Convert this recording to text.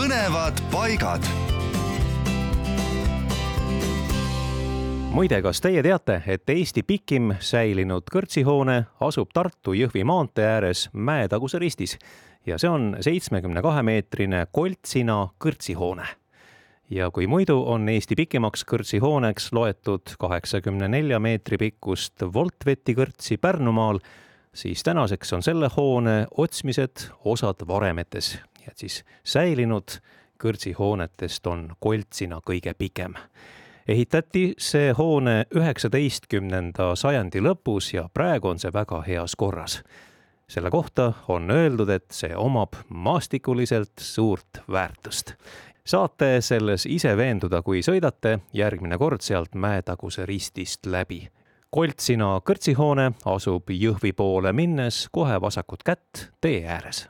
põnevad paigad. muide, kas teie teate, et Eesti pikim säilinud kõrtsihoone asub Tartu-Jõhvi maantee ääres Mäetaguse ristis? Ja see on seitsmekümne kahe meetrine koltsina kõrtsihoone. Ja kui muidu on Eesti pikimaks kõrtsihooneks loetud kaheksakümne nelja meetri pikkust Voltveti kõrtsi Pärnumaal, siis tänaseks on selle hoone otsmised osad varemetes, et siis säilinud kõrtsihoonetest on koltsina kõige pikem. ehitati see hoone üheksateistkümnenda sajandi lõpus ja praegu on see väga heas korras. selle kohta on öeldud, et see omab maastikuliselt suurt väärtust saate selles ise veenduda, kui sõidate järgmine kord sealt Mäetaguse ristist läbi. Koltsina kõrtsihoone asub Jõhvi poole minnes kohe vasakut kätt tee ääres